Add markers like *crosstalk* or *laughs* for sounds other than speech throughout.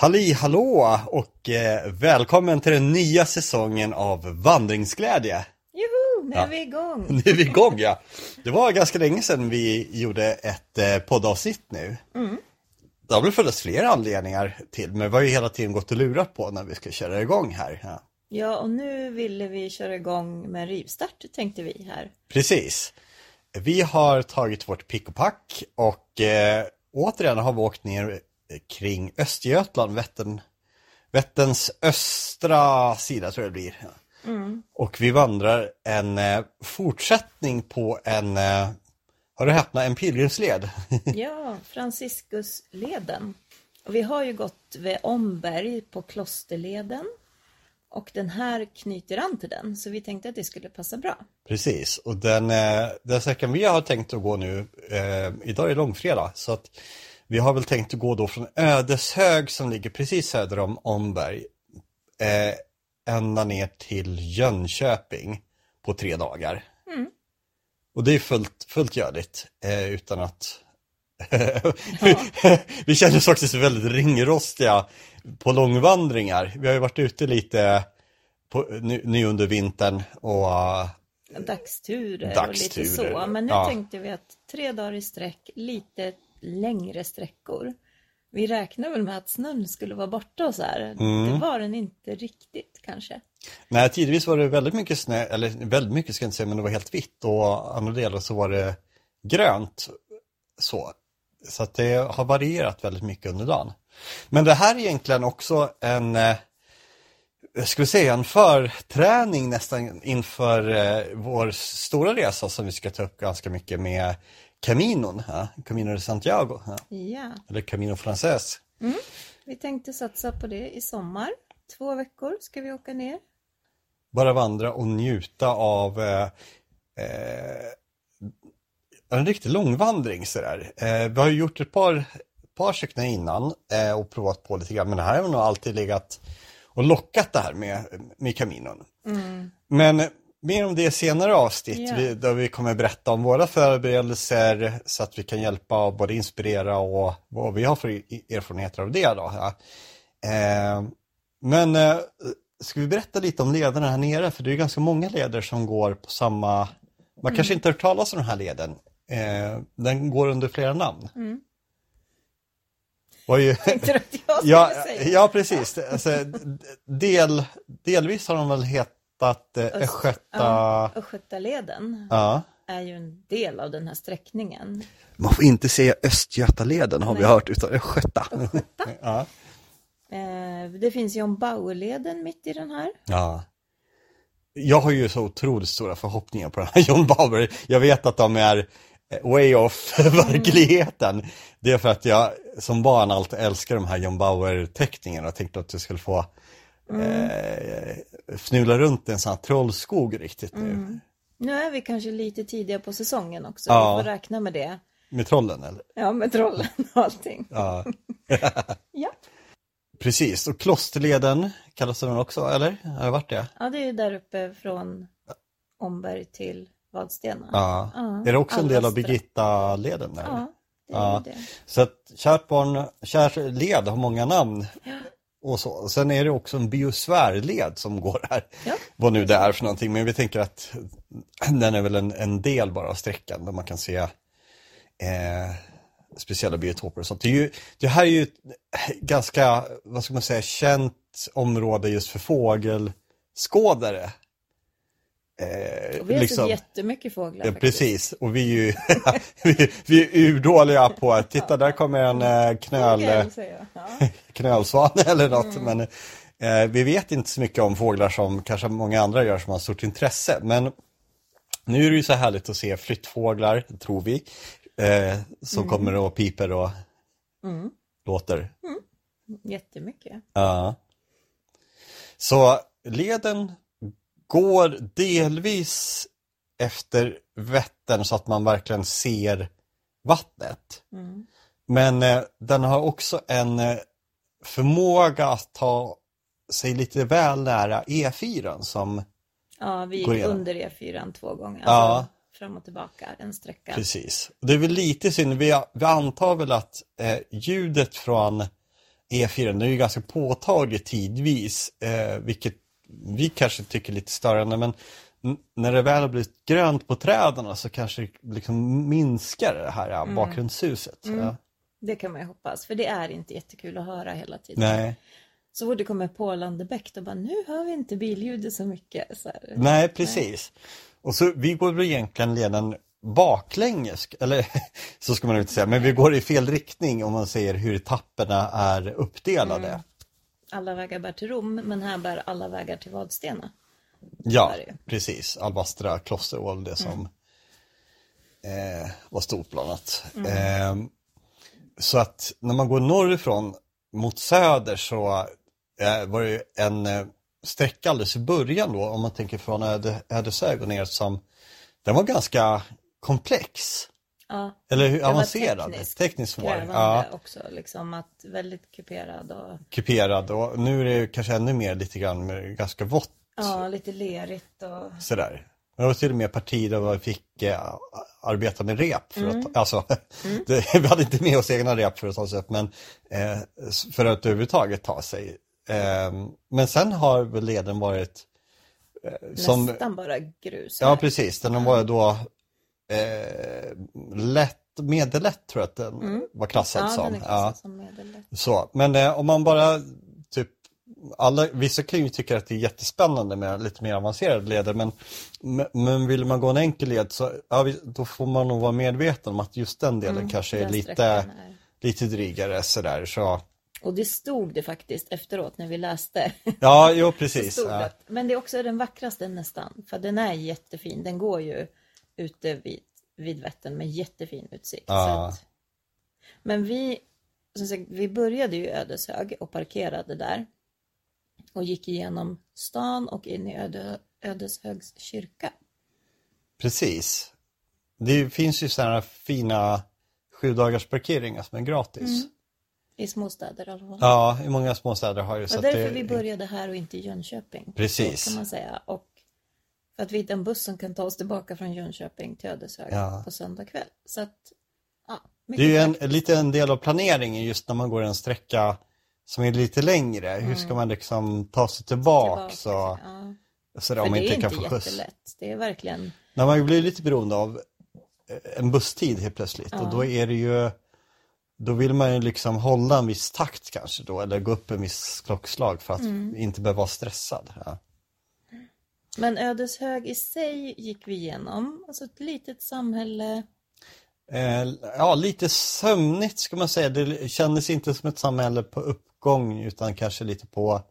Halli hallå och eh, välkommen till den nya säsongen av Vandringsglädje. Juhu, nu Ja. är vi igång! Nu är vi igång ja. Det var ganska länge sedan vi gjorde ett eh, poddavsnitt nu. Det har väl funnits flera anledningar till, men vi har ju hela tiden gått och lurat på när vi ska köra igång här. Ja. Ja, och nu ville vi köra igång med en rivstart tänkte vi här. Precis. Vi har tagit vårt pick och pack och eh, återigen har vi åkt ner kring Östergötland, Vättern, Vätterns östra sida tror jag det blir. Ja. Och vi vandrar en eh, fortsättning på en, eh, har du häpnat, en pilgrimsled. *laughs* Ja, Franciscusleden. Och vi har ju gått vid Omberg på Klosterleden. Och den här knyter an till den, så vi tänkte att det skulle passa bra. Precis, och den, eh, den sträckan vi har tänkt att gå nu, eh, idag är långfredag, så att vi har väl tänkt att gå då från Ödeshög som ligger precis söder om Omberg, eh, ända ner till Jönköping på tre dagar. Och det är fullt, fullt görligt, eh, utan att *laughs* *laughs* vi känner oss faktiskt väldigt ringrostiga på långvandringar. Vi har ju varit ute lite på, nu, nu under vintern och eh, Dagsturer, och Dagsturer, lite så. Men nu ja. tänkte vi att tre dagar i sträck, lite längre sträckor. Vi räknar väl med att snön skulle vara borta och så här. Mm. Det var den inte riktigt kanske. Nej, tidvis var det väldigt mycket snö, eller väldigt mycket ska jag inte säga, men det var helt vitt och andra delar så var det grönt. Så, så att det har varierat väldigt mycket under dagen. Men det här är egentligen också en, eh, jag skulle säga en förträning nästan inför eh, vår stora resa som vi ska ta upp ganska mycket med Caminon, ja, Camino de Santiago, ja, Ja, eller Camino Frances. vi tänkte satsa på det i sommar. Två veckor ska vi åka ner. bara vandra och njuta av eh, eh, en riktig långvandring sådär. Eh, vi har ju gjort ett par, par stycken innan eh, och provat på lite grann, men det här har nog alltid legat och lockat det här med, med Caminon. Men mer om det senare avsnitt, Ja. vi, där vi kommer berätta om våra förberedelser så att vi kan hjälpa och både inspirera och vad vi har för erfarenheter av det. Då. Eh, men eh, ska vi berätta lite om lederna här nere? För det är ganska många leder som går på samma... Man kanske inte har hört talas om den här leden. Eh, den går under flera namn. Var ju... Tänkte du att jag *laughs* skulle ja, säga? ja, precis. Alltså, del, delvis har de väl hetat eh, Östgöta... Ja, Östgötaleden Ja. är ju en del av den här sträckningen. Man får inte säga Östgötaleden har vi Nej. hört, utan Östgöta. *laughs* ja. Eh, Det finns John Bauer-leden mitt i den här. ja. Jag har ju så otroligt stora förhoppningar på den här *laughs* John Bauer. Jag vet att de är eh, way off *laughs* verkligheten. Det är för att jag som barn alltid älskar de här John Bauer-teckningarna och tänkte att jag skulle få eh, fnula runt i en sån här trollskog riktigt nu. Nu är vi kanske lite tidiga på säsongen också. Ja. Vi får räkna med det. Med trollen eller? Ja, med trollen och allting. Ja. *laughs* Ja, Precis, och Klosterleden kallas den också, eller? Har det varit det? ja det är ju där uppe från Omberg till Vadstena. Ja. Ja, Är det också en del av. Birgitta-leden? där? Ja, det är Ja. det. Så att kärt barn, kär led har många namn. Och så. Sen är det också en biosfärled som går här. Ja. Vad nu det är för någonting, men vi tänker att den är väl en, en del bara av sträckan där man kan se eh, speciella biotoper och sånt. Det, är ju, det här är ju ett ganska, vad ska man säga, känt område just för fågelskådare. Eh, vi har sett jättemycket fåglar faktiskt. precis, och vi är ju *laughs* vi, vi är urdåliga på att titta där kommer en eh, knöl. Ja. *laughs* knölsvan eller något. Men eh, vi vet inte så mycket om fåglar som kanske många andra gör som har stort intresse. Men nu är det ju så härligt att se flyttfåglar, tror vi, eh, som kommer och piper och låter. Jättemycket. Ja. Så leden går delvis efter Vättern så att man verkligen ser vattnet. Men eh, den har också en eh, förmåga att ta sig lite väl nära E4 som Ja, vi gick under E4 två gånger. Ja. Alltså, fram och tillbaka en sträcka. Precis. Det är väl lite synd, vi, vi antar väl att eh, ljudet från E4, det är ju ganska påtagligt tidvis, eh, vilket vi kanske tycker lite störande, men när det väl har blivit grönt på träden så kanske det liksom minskar det här mm. bakgrundshuset. Mm. Ja. Det kan man ju hoppas, för det är inte jättekul att höra hela tiden. Nej. Så fort det kommer på Landebäck, då bara nu hör vi inte billjudet så mycket. Så Nej, precis. Nej. Och så vi går väl egentligen leden baklänges, eller *laughs* så ska man inte säga, men vi går i fel riktning om man ser hur etapperna är uppdelade. Mm. Alla vägar bär till Rom, men här bär alla vägar till Vadstena. Ja, precis. Albastra kloster var det som mm. eh, var stort bland annat. Mm. Eh, så att när man går norrifrån mot söder så eh, var det en eh, sträcka alldeles i början då, om man tänker från Öde, Ödeshög och ner som den var ganska komplex. Ja, Eller hur avancerad? Tekniskt, tekniskt svår. Ja. också, liksom att väldigt kuperad. Och... Kuperad och nu är det kanske ännu mer lite grann med ganska vått. Ja, lite lerigt och... Sådär. Det var till och med partier där vi fick eh, arbeta med rep. För mm. att, alltså, mm. *laughs* det, vi hade inte med oss egna rep för att ta oss upp, men eh, för att överhuvudtaget ta sig. Eh, men sen har väl leden varit eh, som, Nästan bara grus. Här. Ja, precis. Den var då eh, lätt, medellätt tror jag att den mm. var klassad ja, som. Den klassad ja. som medellätt. Så, men eh, om man bara typ alla, vissa kan ju tycka att det är jättespännande med lite mer avancerade leder men, men vill man gå en enkel led så ja, då får man nog vara medveten om att just den delen mm, kanske är lite, är. lite drygare sådär. Så. Och det stod det faktiskt efteråt när vi läste. *laughs* Ja, jo precis. det. Men det är också den vackraste nästan, för den är jättefin. Den går ju ute vid, vid Vättern med jättefin utsikt. Ja. Att, men vi, sagt, vi började ju i Ödeshög och parkerade där. Och gick igenom stan och in i Öde, Ödeshögs kyrka. Precis. Det finns ju sådana fina sju dagars parkeringar som är gratis. Mm. I småstäder i alla fall. Ja, i många småstäder har ju så. Det var därför det... vi började här och inte i Jönköping. Precis. Så kan man säga. Och för att vi hittade en buss som kan ta oss tillbaka från Jönköping till Ödeshög ja. på söndag kväll. Så att, ja, det är ju en, lite en del av planeringen just när man går en sträcka som är lite längre. Mm. Hur ska man liksom ta sig tillbaka? tillbaka så, ja. så där, om man inte kan få skjuts. Det är inte jättelätt. Det är verkligen... När man blir lite beroende av eh, en busstid helt plötsligt ja. och då är det ju då vill man ju liksom hålla en viss takt kanske då eller gå upp en viss klockslag för att mm. inte behöva vara stressad. Ja. Men Ödeshög i sig gick vi igenom, alltså ett litet samhälle. Eh, ja, lite sömnigt ska man säga. Det kändes inte som ett samhälle på uppgång utan kanske lite på,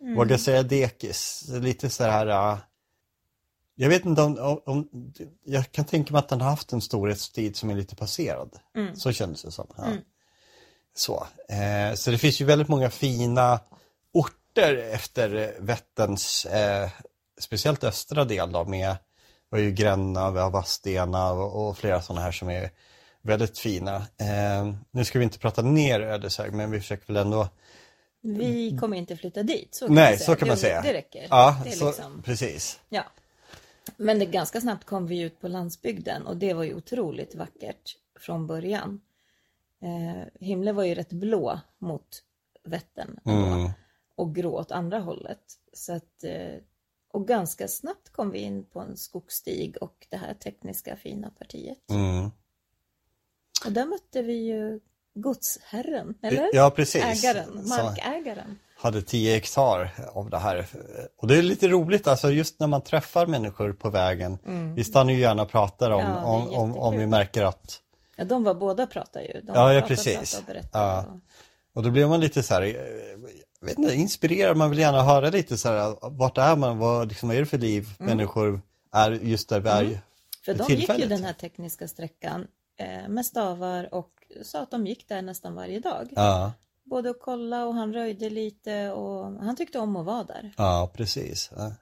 mm. vågar säga dekis. Lite så här, jag vet inte om, om, om, jag kan tänka mig att den har haft en storhetstid som är lite passerad. Mm. Så kändes det som. Ja. Mm. Så. Eh, så det finns ju väldigt många fina orter efter Vätterns eh, speciellt östra del då med var ju Gränna, vi har Vadstena och, och, flera sådana här som är väldigt fina. Eh, nu ska vi inte prata ner Ödeshög men vi försöker väl ändå Vi kommer inte flytta dit, så kan Nej, så kan man säga. Det räcker. Ja, det så, liksom... precis. Ja. Men det, ganska snabbt kom vi ut på landsbygden och det var ju otroligt vackert från början. Eh, himlen var ju rätt blå mot Vättern mm. och grå åt andra hållet. Så att eh, och ganska snabbt kom vi in på en skogsstig och det här tekniska fina partiet. Mm. Och där mötte vi ju godsherren, eller? Ja, precis. Ägaren, markägaren. Som hade 10 hektar av det här. Och det är lite roligt, alltså just när man träffar människor på vägen. Mm. Vi stannar ju gärna och pratar om, ja, om, om, om, vi märker att... Ja, de var båda pratar ju. De ja, ja, precis. Och, ja. och då blir man lite så här, vet inte, inspirerad. Man vill gärna höra lite så här, vart är man? Vad, liksom, vad är det för liv mm. människor är just där vi är mm. För de gick ju den här tekniska sträckan eh, med stavar och sa att de gick där nästan varje dag. Ja. Både att kolla och han röjde lite och han tyckte om att vara där. Ja, precis. Ja.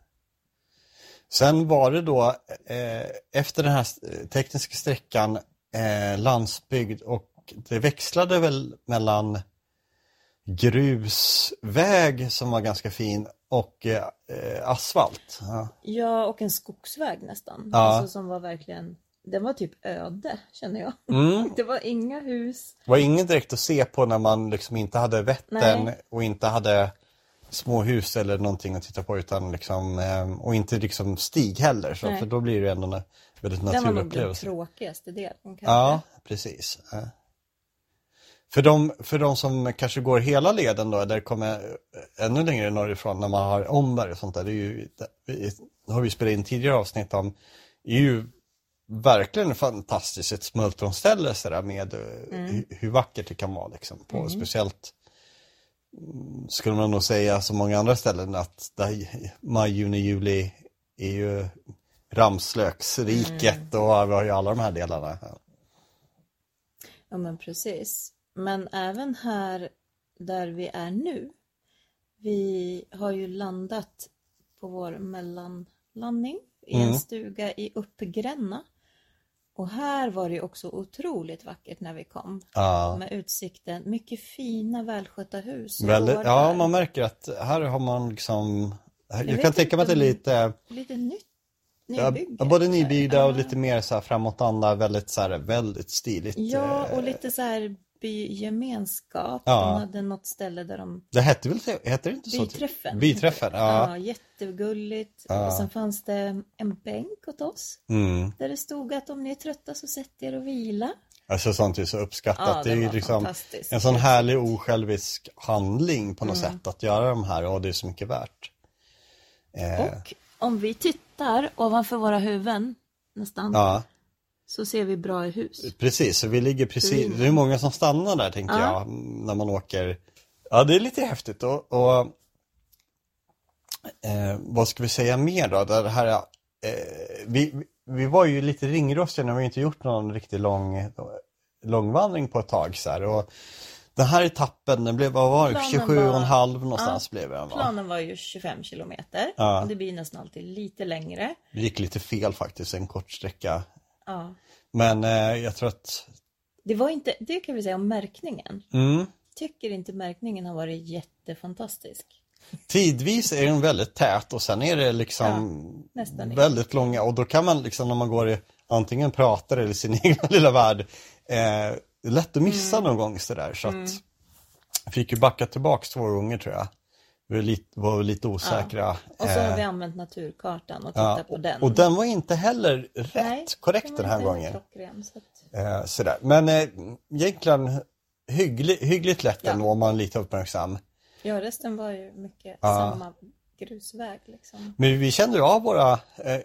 Sen var det då eh, efter den här tekniska sträckan eh, landsbygd och det växlade väl mellan grusväg som var ganska fin och eh, asfalt. Ja. ja. och en skogsväg nästan. Ja. Alltså som var verkligen den var typ öde känner jag. Mm. *laughs* Det var inga hus. Det var inget direkt att se på när man liksom inte hade Vättern och inte hade små hus eller någonting att titta på utan liksom, eh, och inte liksom stig heller. Så, Nej. för då blir det ändå en väldigt Den var nog den naturupplevelse. tråkigaste delen. Ja, precis. Ja. För de, för de som kanske går hela leden då, där det kommer ännu längre norrifrån när man har omberg och sånt där, det är ju, det har vi spelat in tidigare avsnitt om, är ju verkligen fantastiskt ett smultronställe så där med eh, hur, vackert det kan vara liksom. På, Speciellt mm, skulle man nog säga som många andra ställen att där, maj, juni, juli är ju ramslöksriket och vi har ju alla de här delarna. Ja men precis. Men även här där vi är nu. Vi har ju landat på vår mellanlandning i Mm. en stuga i Uppgränna. Och här var det också otroligt vackert när vi kom. Ja. Med utsikten, mycket fina välskötta hus. Väldigt, ja, man märker att här har man liksom, jag, vet kan tänka mig att det är lite, Lite nytt. ja, Nybyggt. både nybyggda och Ja. lite mer så här framåtanda, väldigt så här, väldigt stiligt. Ja, eh, och lite så här bygemenskap. Ja. De hade något ställe där de Det hette väl, hette det inte så? Byträffen. Byträffen, ja. Ja, jättegulligt. Ja. Och sen fanns det en bänk åt oss. Mm. Där det stod att om ni är trötta så sätt er och vila. Alltså sånt är så uppskattat. Ja, det är det var liksom en sån härlig osjälvisk handling på något Mm. sätt att göra de här och det är så mycket värt. Eh, Och om vi tittar ovanför våra huvuden nästan ja, så ser vi bra i hus. precis. Så vi ligger precis, det är många som stannar där tänker Ja. jag när man åker. Ja, det är lite häftigt och, och eh, vad ska vi säga mer då? Det här, eh, vi, vi var ju lite ringrostiga när vi inte gjort någon riktigt lång långvandring på ett tag så här. Och den här etappen, den blev, vad var det, Planen 27 och en var- halv någonstans Ja, blev den va? Planen var ju 25 kilometer. Ja. Och det blir nästan alltid lite längre. Det gick lite fel faktiskt, en kort sträcka. Ja. Men eh, jag tror att, Det var inte, det kan vi säga om märkningen. mm, Tycker inte märkningen har varit jättefantastisk. tidvis är den väldigt tät och sen är det liksom nästan väldigt långa och då kan man liksom när man går i antingen pratar eller sin *laughs* egen lilla värld, eh, lätt att missa Mm. någon gång sådär så att jag fick ju backa tillbaks två gånger tror jag. Vi var lite, var lite osäkra. Och så har Eh, vi använt naturkartan och ja, tittat på den. Och den var inte heller rätt Nej, korrekt den här gången. klockren, så att... Eh, sådär. Men eh, egentligen hygglig, hyggligt lätt Ja. ändå om man är lite uppmärksam. Ja, resten var ju mycket Ja. samma grusväg liksom. Men vi kände ju av våra eh,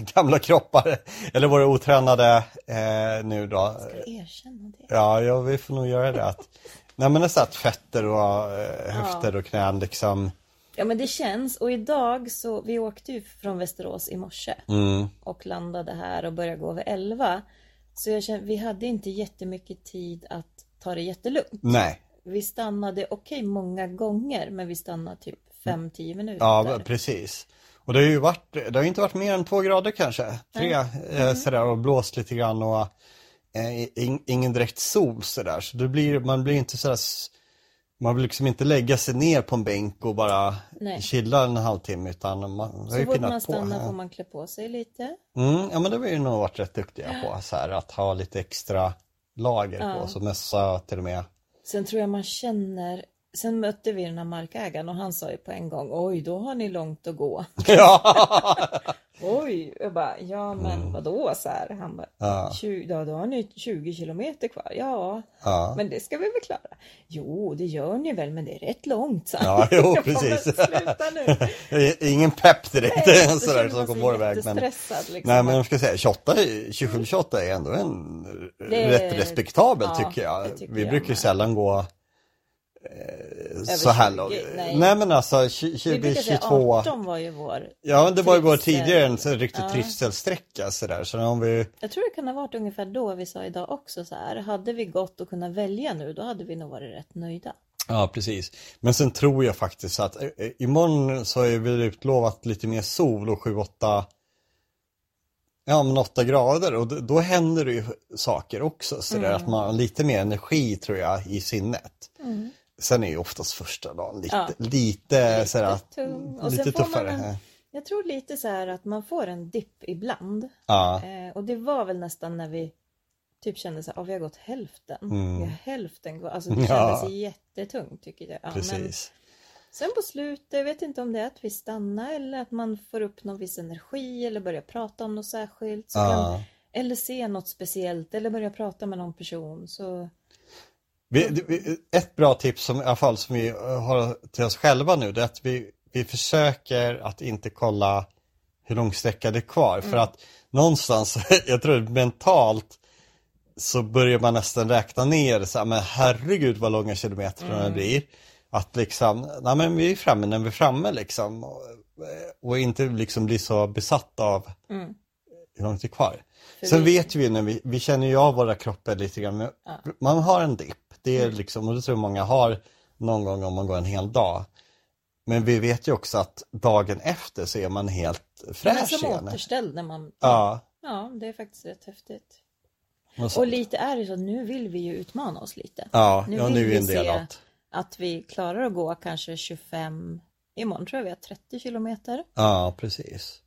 *laughs* gamla kroppar, eller våra otränade eh, nu då. Ska du erkänna det? Ja, ja, vi får nog göra det. Att, nej men nästan att fötter och eh, höfter och knän liksom. Ja, men det känns. Och idag så, vi åkte ju från Västerås i morse Mm, och landade här och började gå vid 11. Så jag kände, vi hade inte jättemycket tid att ta det jättelugnt. nej, Vi stannade, okej många gånger, men vi stannade typ 5-10 minuter. ja precis. Och det har ju varit, det har inte varit mer än två grader kanske. Tre eh, sådär och blåst lite grann och in, ingen direkt sol sådär. Så det blir, man blir inte sådär man vill liksom inte lägga sig ner på en bänk och bara Nej. chilla en halvtimme utan man har ju fort man pinnat på. får man klä på sig lite. Mm, ja men det har vi nog varit rätt duktiga på *gasps* så här, att ha lite extra lager på Ja. så mössa till och med. Sen tror jag man känner, sen mötte vi den här markägaren och han sa ju på en gång, oj då har ni långt att gå. *laughs* *laughs* Ja, Oj, jag bara, ja men vadå så här? Han bara, Mm. Ja. 20, ja, då har ni 20 kilometer kvar. Ja, ja. men det ska vi väl klara. Jo, det gör ni väl, men det är rätt långt. Så. Ja, jo, *laughs* precis. "Men Sluta nu. *laughs* Ingen pepp direkt Nej, då *laughs* sådär känner som man går sig vår väg. Men, liksom. nej men jag ska säga 28, 27-28 är ändå en Det rätt respektabel ja, tycker jag. tycker vi jag brukar med. sällan gå eh, så här 20, långt. nej. Nej. men alltså 20, vi brukar säga 22. 18 var ju vår. Ja det var ju vår tidigare en riktig Ja. trivselsträcka sådär. Så om vi, Jag tror det kan ha varit ungefär då vi sa idag också så här. Hade vi gått och kunnat välja nu, då hade vi nog varit rätt nöjda. Ja, precis. Men sen tror jag faktiskt att eh, eh, imorgon så är vi utlovat lite mer sol och 7-8 Ja, men 8 grader och då, då händer det ju saker också. Så där att man har lite mer energi tror jag i sinnet. Sen är ju oftast första dagen lite, Ja. lite, sådär, tung. Och lite tuffare. En, Jag tror lite så här att man får en dipp ibland. Ja, Eh, och det var väl nästan när vi typ kände så här, oh, vi har gått hälften. Mm. Vi har hälften gått. Alltså det Ja. kändes jättetungt tycker jag. Ja, men precis. sen på slutet, jag vet inte om det är att vi stannar eller att man får upp någon viss energi eller börjar prata om något särskilt. Kan, Ja. eller se något speciellt eller börja prata med någon person. Så Vi, ett bra tips som, i alla fall som vi eh, har till oss själva nu det är att vi, vi försöker att inte kolla hur lång sträcka det är kvar. För att någonstans, *laughs* jag tror mentalt så börjar man nästan räkna ner så här, men herregud vad långa kilometer det blir. Att liksom, nej men vi är framme när vi är framme liksom. Och, och inte liksom bli så besatt av Mm. hur långt det är kvar. För Sen vi- vet vi när vi, vi känner ju av våra kroppar lite grann. Men Man har en dipp. Det är liksom, och det tror jag många har någon gång om man går en hel dag. Men vi vet ju också att dagen efter så är man helt fräsch som igen. återställd när man... Ja. Ja, det är faktiskt rätt häftigt. Och Och lite är det så nu vill vi ju utmana oss lite. ja, nu ja, vill nu är vi se- att, Att vi klarar att gå kanske 25, imorgon tror jag vi har 30 kilometer. ja precis.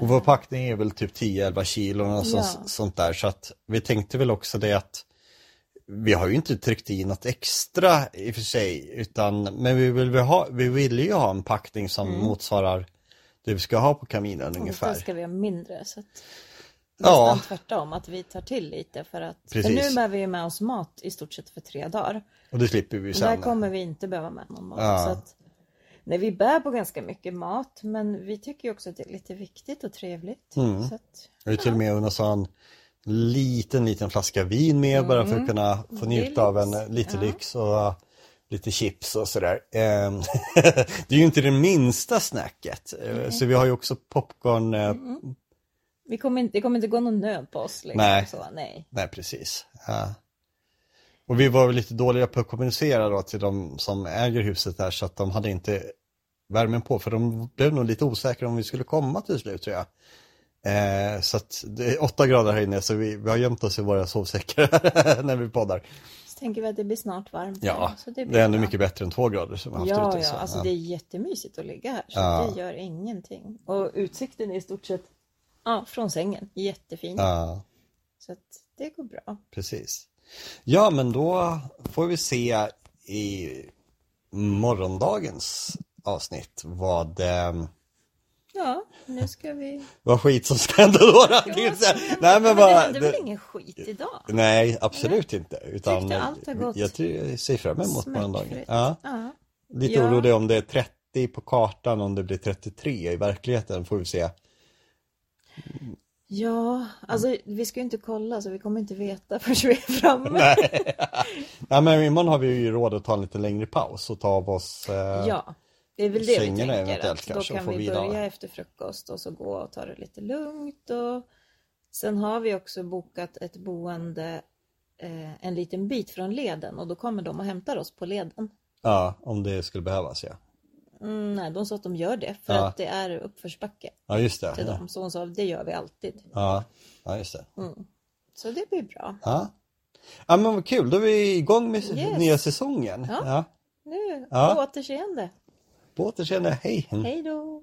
Och vår packning är väl typ 10-11 kilo och Ja. sånt där. Så att vi tänkte väl också det att vi har ju inte tryckt in något extra i och för sig. Utan, men vi vill, vi, ha, vi vill ju ha en packning som motsvarar det vi ska ha på kaminen Och ungefär. ska vi ha mindre. Så att Ja. nästan tvärtom, att vi tar till lite för att... För Precis. nu bär vi ju med oss mat i stort sett för tre dagar. Och det slipper vi ju Och där sen. kommer vi inte behöva med någon mat. Ja. Så att, nej, vi bär på ganska mycket mat, men vi tycker ju också att det är lite viktigt och trevligt. Mm. Så att, Jag har ju till och med unnat liten, liten flaska vin med bara för att kunna få njuta av en lite Ja. lyx och lite chips och sådär. Ehm, *laughs* det är ju inte det minsta snacket. Eh, Så vi har ju också popcorn. eh, vi kommer inte, det kommer inte gå någon nöd på oss. Liksom, Nej. Så, nej. Nej, precis. Ja. Och vi var väl lite dåliga på att kommunicera då till de som äger huset där så att de hade inte värmen på för de blev nog lite osäkra om vi skulle komma till slut tror jag. Eh, så att det är åtta grader här inne så vi, vi har gömt oss i våra sovsäckar *laughs* när vi poddar. Så tänker vi att det blir snart varmt. Ja, så det, blir det är ännu bra. mycket bättre än två grader som vi har haft Ja, ute. ja, så, alltså ja. det är jättemysigt att ligga här. Så Ja. det gör ingenting. Och utsikten är i stort sett ja, från sängen. Jättefin. ja, Så att det går bra. precis. Ja, men då får vi se i morgondagens avsnitt vad eh, Ja, nu ska vi... Vad skit som ska hända då? Ja, Nej men men det bara, händer väl ingen skit idag? nej absolut inte. Utan Tyckte allt har gått jag tror jag ser fram emot morgondagen. Ja, Ja. lite Ja. orolig om det är 30 på kartan, om det blir 33 i verkligheten får vi se. ja, alltså vi ska ju inte kolla så vi kommer inte veta *laughs* förrän vi är framme. Nej. nej men imorgon har vi ju råd att ta en lite längre paus och ta av oss. Eh, Ja, det är väl det vi tänker. Att då kan vi börja efter frukost och så gå och ta det lite lugnt. Och sen har vi också bokat ett boende eh, en liten bit från leden och då kommer de och hämtar oss på leden. ja, om det skulle behövas ja. Mm, nej, de sa att de gör det för Ja. att det är uppförsbacke Ja just det. till Ja, dem. Så hon sa det gör vi alltid. ja, ja just det. Så det blir bra. Ja. ja men vad kul, då är vi igång med Yes. nya säsongen. Ja. Ja. Nu, Ja. återseende. På återseende, hej! Hej då!